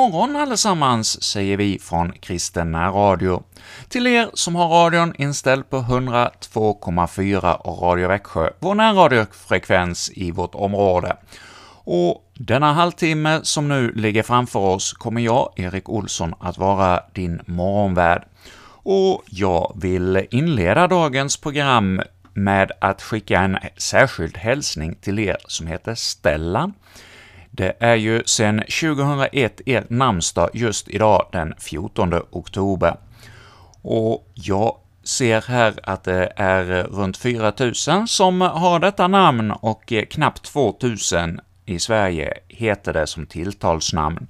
God morgon allesammans, säger vi från Kristen Radio. Till er som har radion inställd på 102,4 och Radio Växjö, vår närradiofrekvens i vårt område. Och denna halvtimme som nu ligger framför oss kommer jag, Erik Olsson, att vara din morgonvärd. Och jag vill inleda dagens program med att skicka en särskild hälsning till er som heter Stellan. Det är ju sedan 2001 er namnsdag just idag, den 14 oktober. Och jag ser här att det är runt 4 000 som har detta namn och knappt 2 000 i Sverige heter det som tilltalsnamn.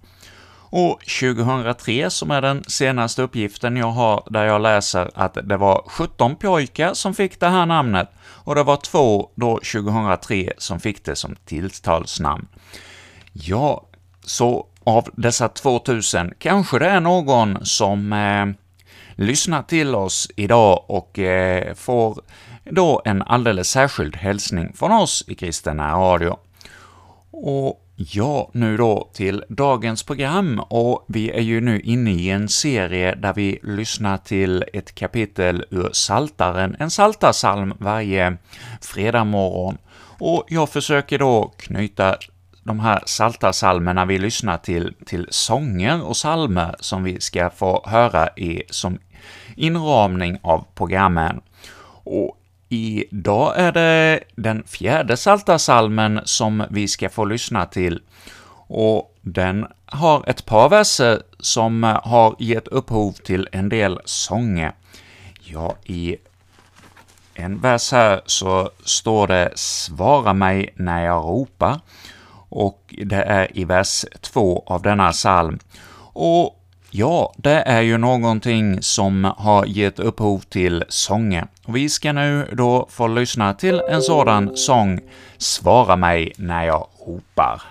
Och 2003, som är den senaste uppgiften jag har, där jag läser att det var 17 pojkar som fick det här namnet, och det var två då 2003 som fick det som tilltalsnamn. Ja, så av dessa 2000 kanske det är någon som eh, lyssnar till oss idag och eh, får då en alldeles särskild hälsning från oss i Kristina Radio. Och ja, nu då till dagens program, och vi är ju nu inne i en serie där vi lyssnar till ett kapitel ur Saltaren, en saltarsalm varje fredag morgon. Och jag försöker då knyta de här salta salmerna vi lyssnar till, till sånger och salmer som vi ska få höra i, som inramning av programmen. Och idag är det den fjärde salta salmen som vi ska få lyssna till, och den har ett par verser som har gett upphov till en del sånger. Ja, i en vers här så står det ”Svara mig när jag ropar”, och det är i vers 2 av denna psalm. Och ja, det är ju någonting som har gett upphov till sånger. Vi ska nu då få lyssna till en sådan sång, ”Svara mig när jag ropar”.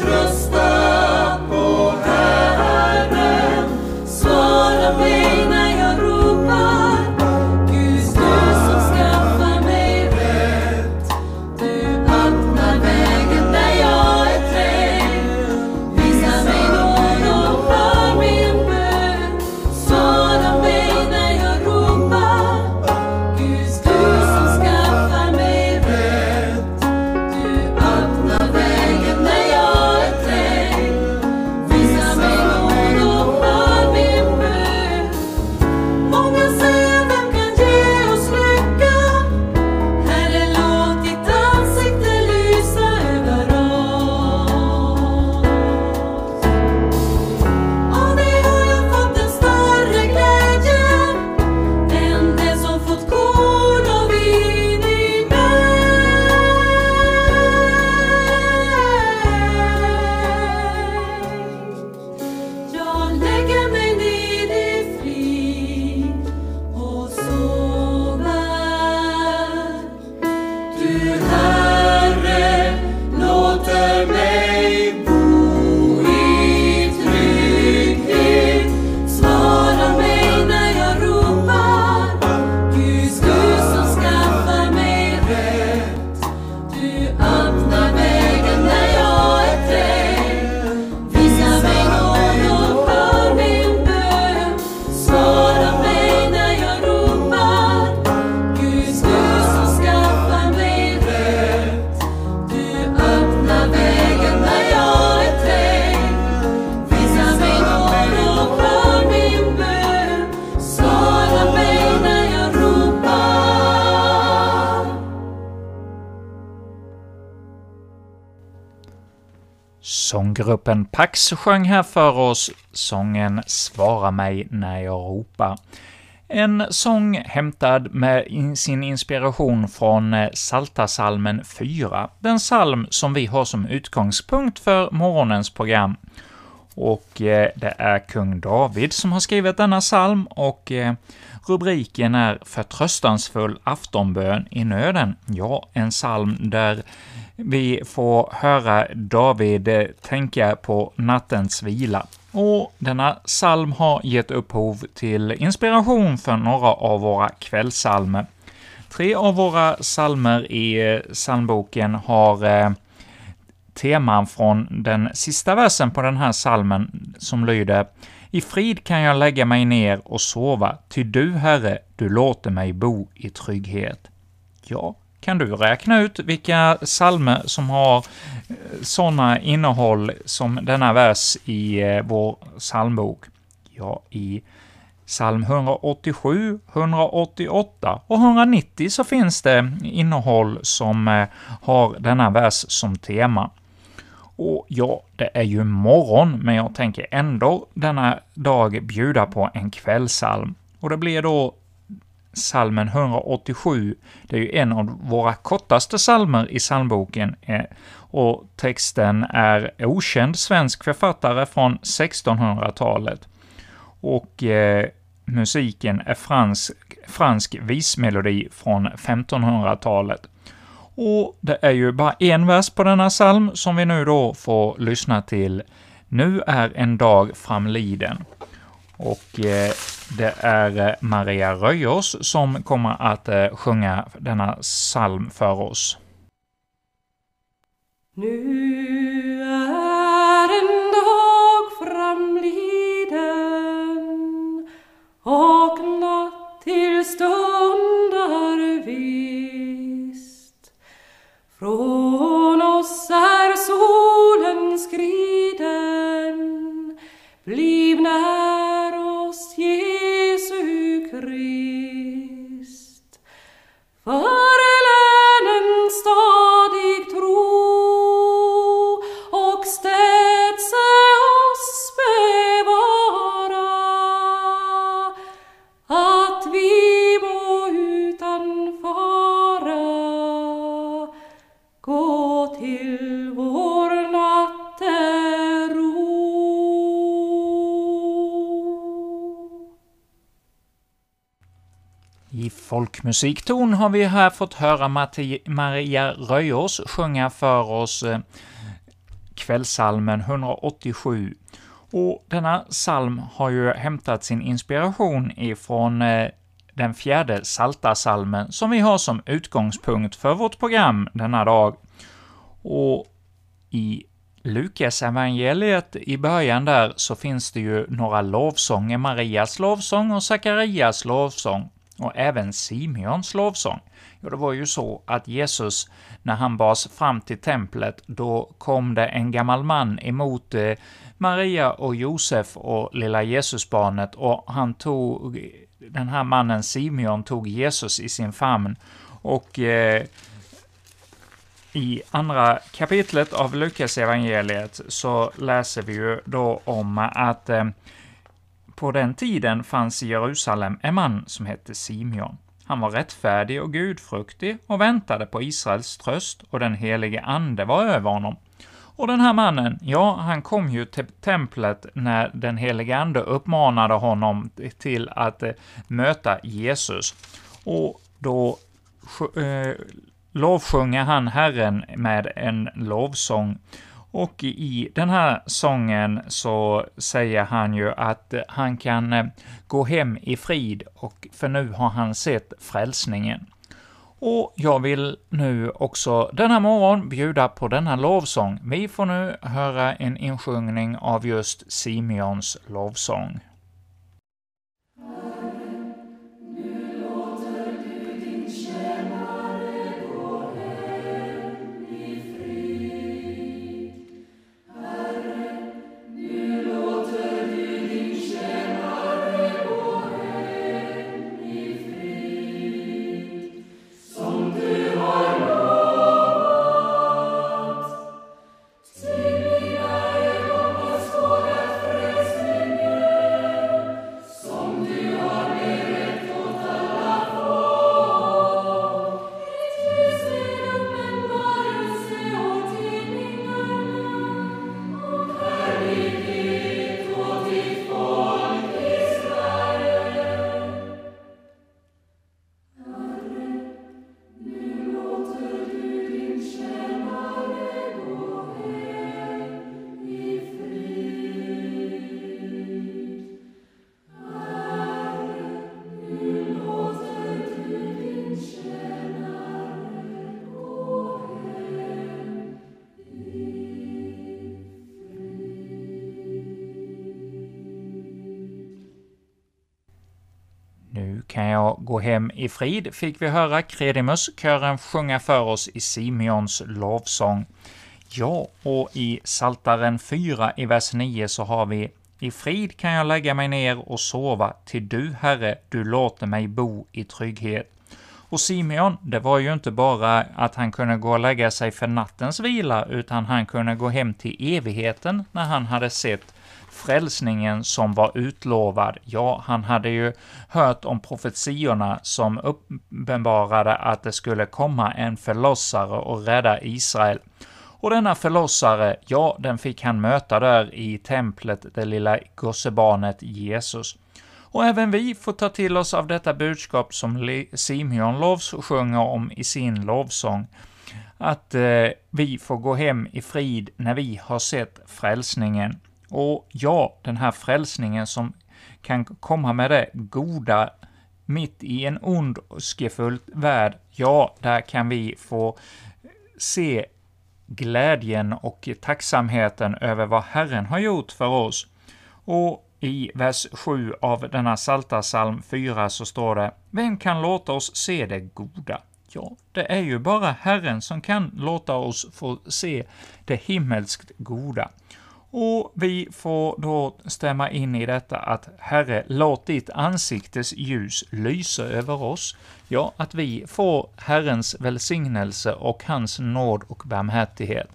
nuestros Sånggruppen Pax sjöng här för oss sången ”Svara mig när jag ropar”. En sång hämtad med sin inspiration från eh, Saltasalmen 4, den psalm som vi har som utgångspunkt för morgonens program. Och eh, det är kung David som har skrivit denna psalm, och eh, rubriken är ”Förtröstansfull aftonbön i nöden”. Ja, en psalm där vi får höra David eh, tänka på nattens vila. Och denna psalm har gett upphov till inspiration för några av våra kvällsalmer. Tre av våra psalmer i eh, psalmboken har eh, teman från den sista versen på den här psalmen, som lyder ”I frid kan jag lägga mig ner och sova, ty du, Herre, du låter mig bo i trygghet”. Ja, kan du räkna ut vilka psalmer som har eh, sådana innehåll som denna vers i eh, vår psalmbok? Ja, i psalm 187, 188 och 190 så finns det innehåll som eh, har denna vers som tema. Och ja, det är ju morgon, men jag tänker ändå denna dag bjuda på en kvällsalm. Och det blir då salmen 187. Det är ju en av våra kortaste salmer i psalmboken, eh, och texten är okänd svensk författare från 1600-talet. Och eh, musiken är fransk, fransk vismelodi från 1500-talet. Och det är ju bara en vers på denna psalm som vi nu då får lyssna till. Nu är en dag framliden. Och eh, det är eh, Maria Röjers som kommer att eh, sjunga denna psalm för oss. Nu är en dag framliden och natt till stundar visst. Från oss är solen skriven Förlänen stadig tro? Och städse oss bevara att vi må utan fara gå till folkmusikton har vi här fått höra Matti Maria Röjås sjunga för oss eh, kvällsalmen 187. Och denna psalm har ju hämtat sin inspiration ifrån eh, den fjärde saltasalmen som vi har som utgångspunkt för vårt program denna dag. Och i Lukas evangeliet i början där så finns det ju några lovsånger, Marias lovsång och Sakarias lovsång, och även Simeons lovsång. Ja, det var ju så att Jesus, när han bars fram till templet, då kom det en gammal man emot eh, Maria och Josef och lilla Jesusbarnet, och han tog, den här mannen Simeon tog Jesus i sin famn, och eh, i andra kapitlet av Lukas evangeliet så läser vi ju då om att eh, på den tiden fanns i Jerusalem en man som hette Simeon. Han var rättfärdig och gudfruktig och väntade på Israels tröst, och den helige Ande var över honom. Och den här mannen, ja, han kom ju till templet när den helige Ande uppmanade honom till att eh, möta Jesus. Och då eh, lovsjunger han Herren med en lovsång. Och i den här sången så säger han ju att han kan eh, gå hem i frid, och för nu har han sett frälsningen. Och jag vill nu också denna morgon bjuda på denna lovsång. Vi får nu höra en insjungning av just Simeons lovsång. Kan jag gå hem i frid, fick vi höra Kredimus, kören sjunga för oss i Simeons lovsång. Ja, och i Saltaren 4 i vers 9 så har vi i frid kan jag lägga mig ner och sova, till du, Herre, du låter mig bo i trygghet. Och Simeon, det var ju inte bara att han kunde gå och lägga sig för nattens vila, utan han kunde gå hem till evigheten när han hade sett frälsningen som var utlovad. Ja, han hade ju hört om profetiorna som uppenbarade att det skulle komma en förlossare och rädda Israel. Och denna förlossare, ja, den fick han möta där i templet, det lilla gossebarnet Jesus. Och även vi får ta till oss av detta budskap som Simeon lovsjunger om i sin lovsång, att eh, vi får gå hem i frid när vi har sett frälsningen. Och ja, den här frälsningen som kan komma med det goda mitt i en ondskefull värld, ja, där kan vi få se glädjen och tacksamheten över vad Herren har gjort för oss. Och i vers 7 av denna Salta psalm 4 så står det ”Vem kan låta oss se det goda?” Ja, det är ju bara Herren som kan låta oss få se det himmelskt goda. Och vi får då stämma in i detta att Herre, låt ditt ansiktes ljus lysa över oss. Ja, att vi får Herrens välsignelse och hans nåd och barmhärtighet.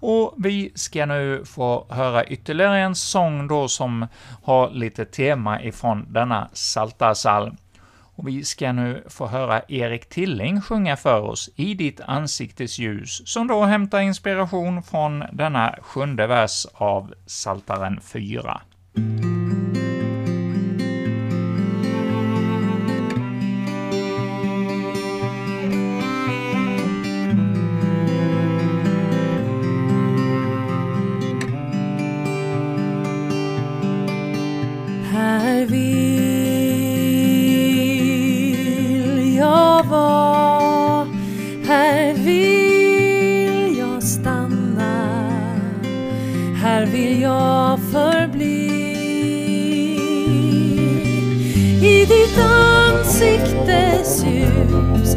Och vi ska nu få höra ytterligare en sång då som har lite tema ifrån denna salta salm. Och vi ska nu få höra Erik Tilling sjunga för oss ”I ditt ansiktes ljus”, som då hämtar inspiration från denna sjunde vers av Saltaren 4. Ansiktes ljus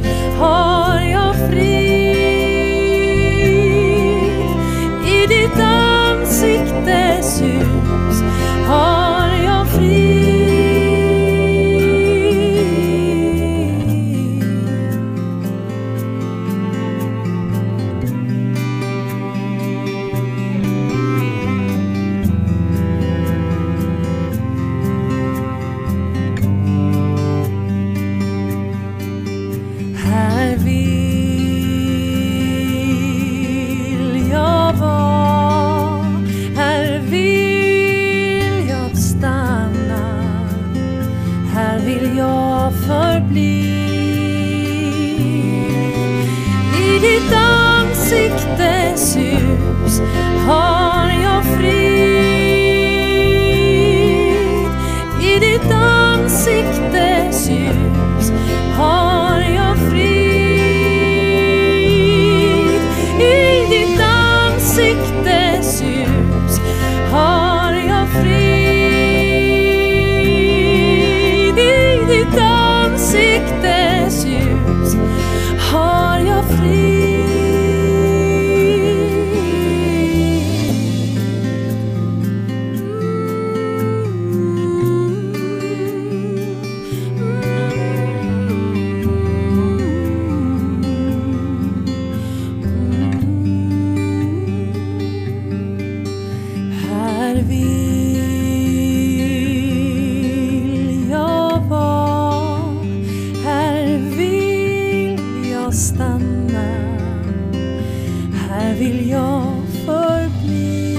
här vill jag förbli.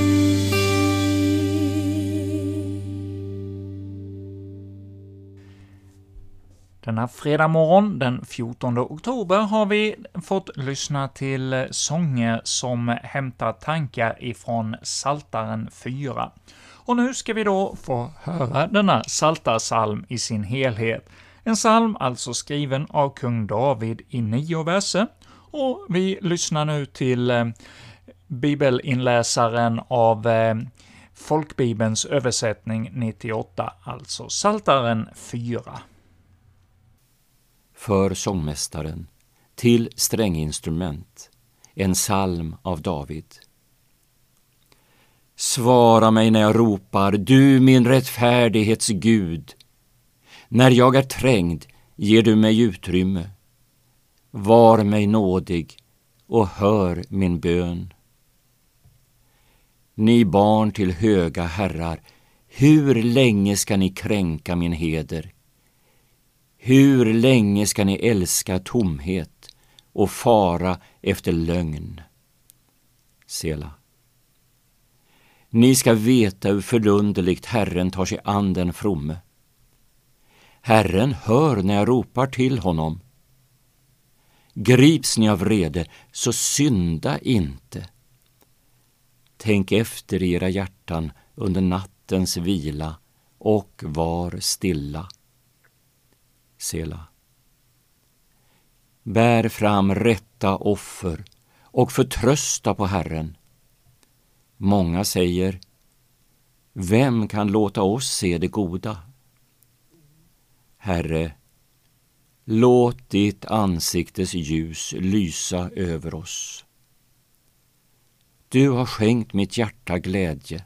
Denna fredag morgon, den 14 oktober, har vi fått lyssna till sånger som hämtar tankar ifrån Saltaren 4. Och nu ska vi då få höra denna Saltarsalm i sin helhet. En psalm alltså skriven av kung David i nio verser, och vi lyssnar nu till eh, bibelinläsaren av eh, Folkbibelns översättning 98, alltså Saltaren 4. för sångmästaren till stränginstrument, en psalm av David. Svara mig när jag ropar, du min rättfärdighets Gud. När jag är trängd ger du mig utrymme. Var mig nådig och hör min bön. Ni barn till höga herrar, hur länge ska ni kränka min heder? Hur länge ska ni älska tomhet och fara efter lögn? Sela. Ni ska veta hur förunderligt Herren tar sig an den fromme. Herren hör när jag ropar till honom. Grips ni av vrede, så synda inte. Tänk efter i era hjärtan under nattens vila och var stilla. Sela. Bär fram rätta offer och förtrösta på Herren. Många säger, vem kan låta oss se det goda? Herre, låt ditt ansiktes ljus lysa över oss. Du har skänkt mitt hjärta glädje,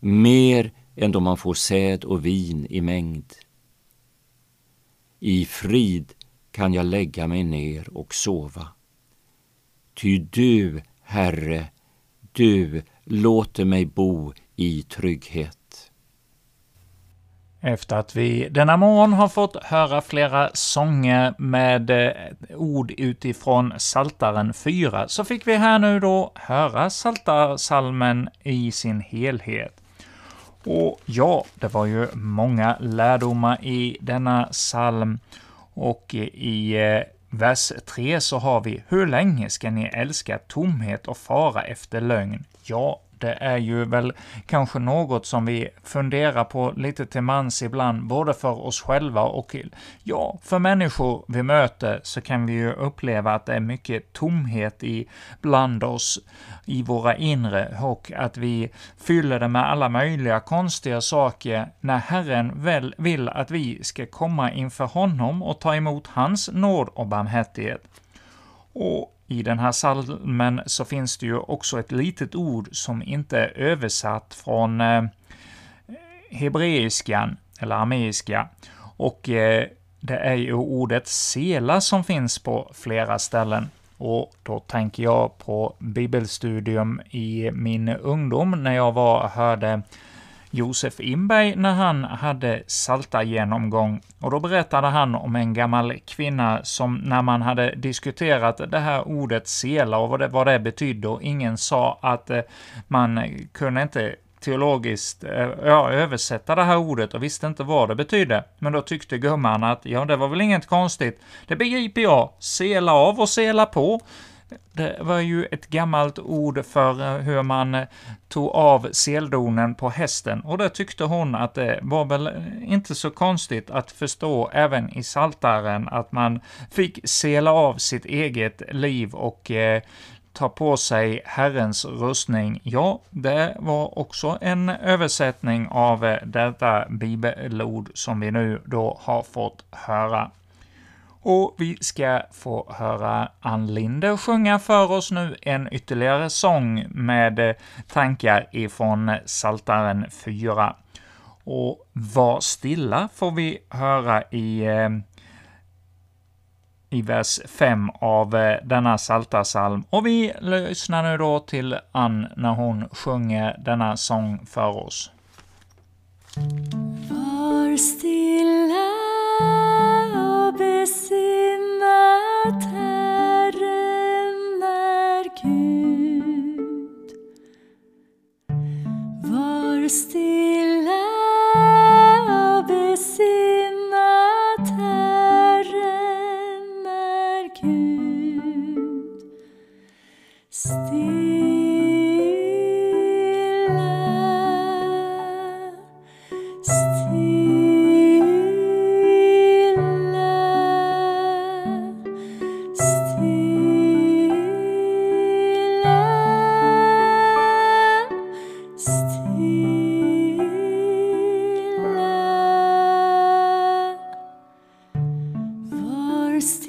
mer än då man får säd och vin i mängd. I frid kan jag lägga mig ner och sova. Ty du, Herre, du låter mig bo i trygghet. Efter att vi denna morgon har fått höra flera sånger med eh, ord utifrån Saltaren 4, så fick vi här nu då höra Saltarsalmen i sin helhet. Och ja, det var ju många lärdomar i denna psalm, och i eh, vers 3 så har vi ”Hur länge ska ni älska tomhet och fara efter lögn?” Ja, det är ju väl kanske något som vi funderar på lite till mans ibland, både för oss själva och ja, för människor vi möter så kan vi ju uppleva att det är mycket tomhet i bland oss, i våra inre, och att vi fyller det med alla möjliga konstiga saker när Herren väl vill att vi ska komma inför honom och ta emot hans nåd och barmhärtighet. Och i den här salmen så finns det ju också ett litet ord som inte är översatt från eh, hebreiskan, eller arameiska, och eh, det är ju ordet sela som finns på flera ställen. Och då tänker jag på bibelstudium i min ungdom, när jag var och hörde Josef Imberg när han hade salta genomgång och då berättade han om en gammal kvinna som när man hade diskuterat det här ordet sela och vad det, vad det betydde och ingen sa att eh, man kunde inte teologiskt eh, ja, översätta det här ordet och visste inte vad det betydde. Men då tyckte gumman att ja, det var väl inget konstigt. Det begriper jag. Sela av och sela på. Det var ju ett gammalt ord för eh, hur man eh, tog av seldonen på hästen, och det tyckte hon att det var väl eh, inte så konstigt att förstå även i saltaren att man fick sela av sitt eget liv och eh, ta på sig Herrens rustning. Ja, det var också en översättning av detta bibelord som vi nu då har fått höra. Och vi ska få höra Ann Linde sjunga för oss nu en ytterligare sång med eh, tankar ifrån Saltaren 4. Och Var stilla får vi höra i, eh, i vers 5 av eh, denna saltarsalm. Och vi lyssnar nu då till Ann när hon sjunger denna sång för oss. Var stilla first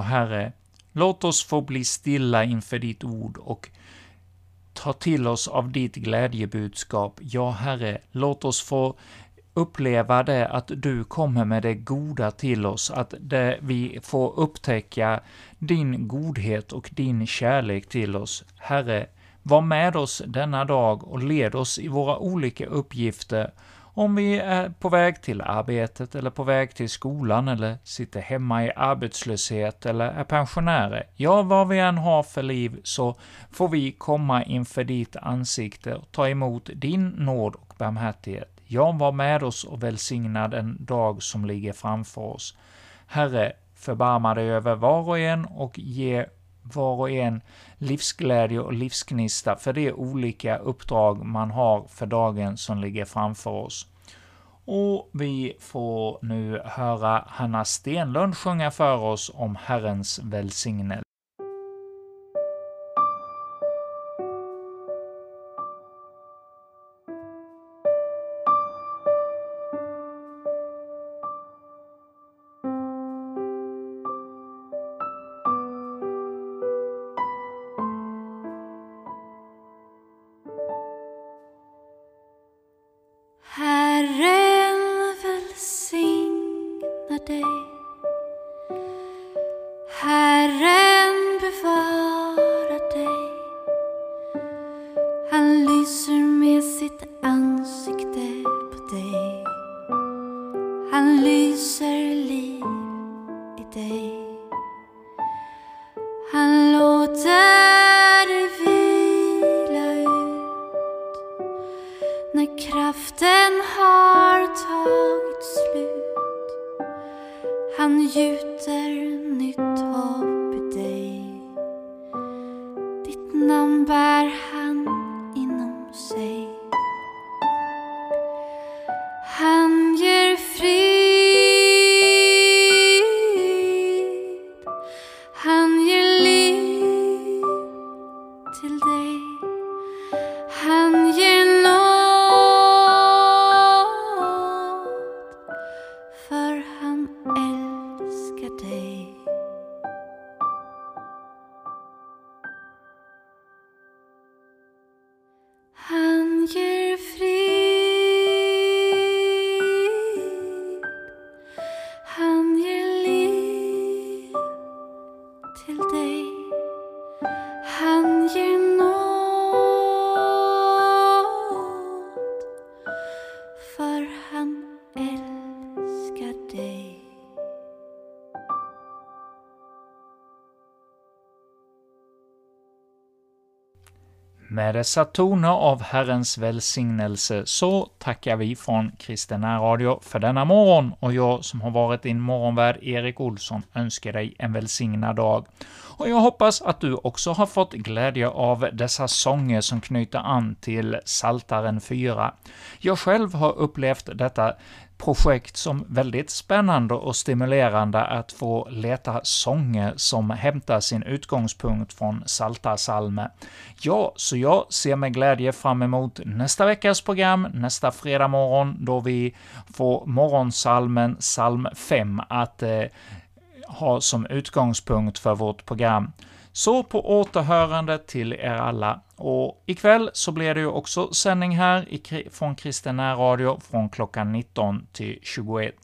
Herre, låt oss få bli stilla inför ditt ord och ta till oss av ditt glädjebudskap. Ja, Herre, låt oss få uppleva det att du kommer med det goda till oss, att det, vi får upptäcka din godhet och din kärlek till oss. Herre, var med oss denna dag och led oss i våra olika uppgifter, om vi är på väg till arbetet, eller på väg till skolan, eller sitter hemma i arbetslöshet, eller är pensionärer. Ja, vad vi än har för liv, så får vi komma inför ditt ansikte och ta emot din nåd och barmhärtighet. Ja, var med oss och välsigna den dag som ligger framför oss. Herre, förbarma dig över var och en och ge var och en livsglädje och livsgnista för de olika uppdrag man har för dagen som ligger framför oss. Och vi får nu höra Hanna Stenlund sjunga för oss om Herrens välsignelse. Han Med dessa toner av Herrens välsignelse så tackar vi från Kristen Radio för denna morgon, och jag som har varit din morgonvärd, Erik Olsson, önskar dig en välsignad dag. Och jag hoppas att du också har fått glädje av dessa sånger som knyter an till Saltaren 4. Jag själv har upplevt detta projekt som väldigt spännande och stimulerande att få leta sånger som hämtar sin utgångspunkt från Psaltarpsalmer. Ja, så jag ser med glädje fram emot nästa veckas program, nästa fredag morgon, då vi får morgonsalmen, psalm 5, att eh, ha som utgångspunkt för vårt program. Så på återhörande till er alla. Och ikväll så blir det ju också sändning här från Kristen Radio från klockan 19 till 21.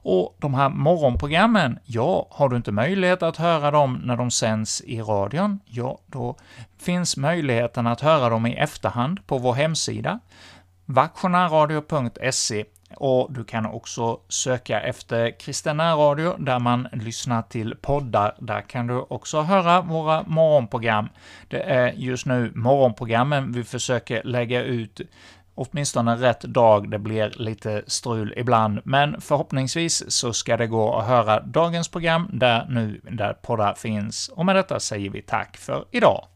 Och de här morgonprogrammen, ja, har du inte möjlighet att höra dem när de sänds i radion, ja, då finns möjligheten att höra dem i efterhand på vår hemsida, vaktionärradio.se och du kan också söka efter Kristen Radio, där man lyssnar till poddar. Där kan du också höra våra morgonprogram. Det är just nu morgonprogrammen vi försöker lägga ut åtminstone rätt dag, det blir lite strul ibland, men förhoppningsvis så ska det gå att höra dagens program där nu, där poddar finns. Och med detta säger vi tack för idag.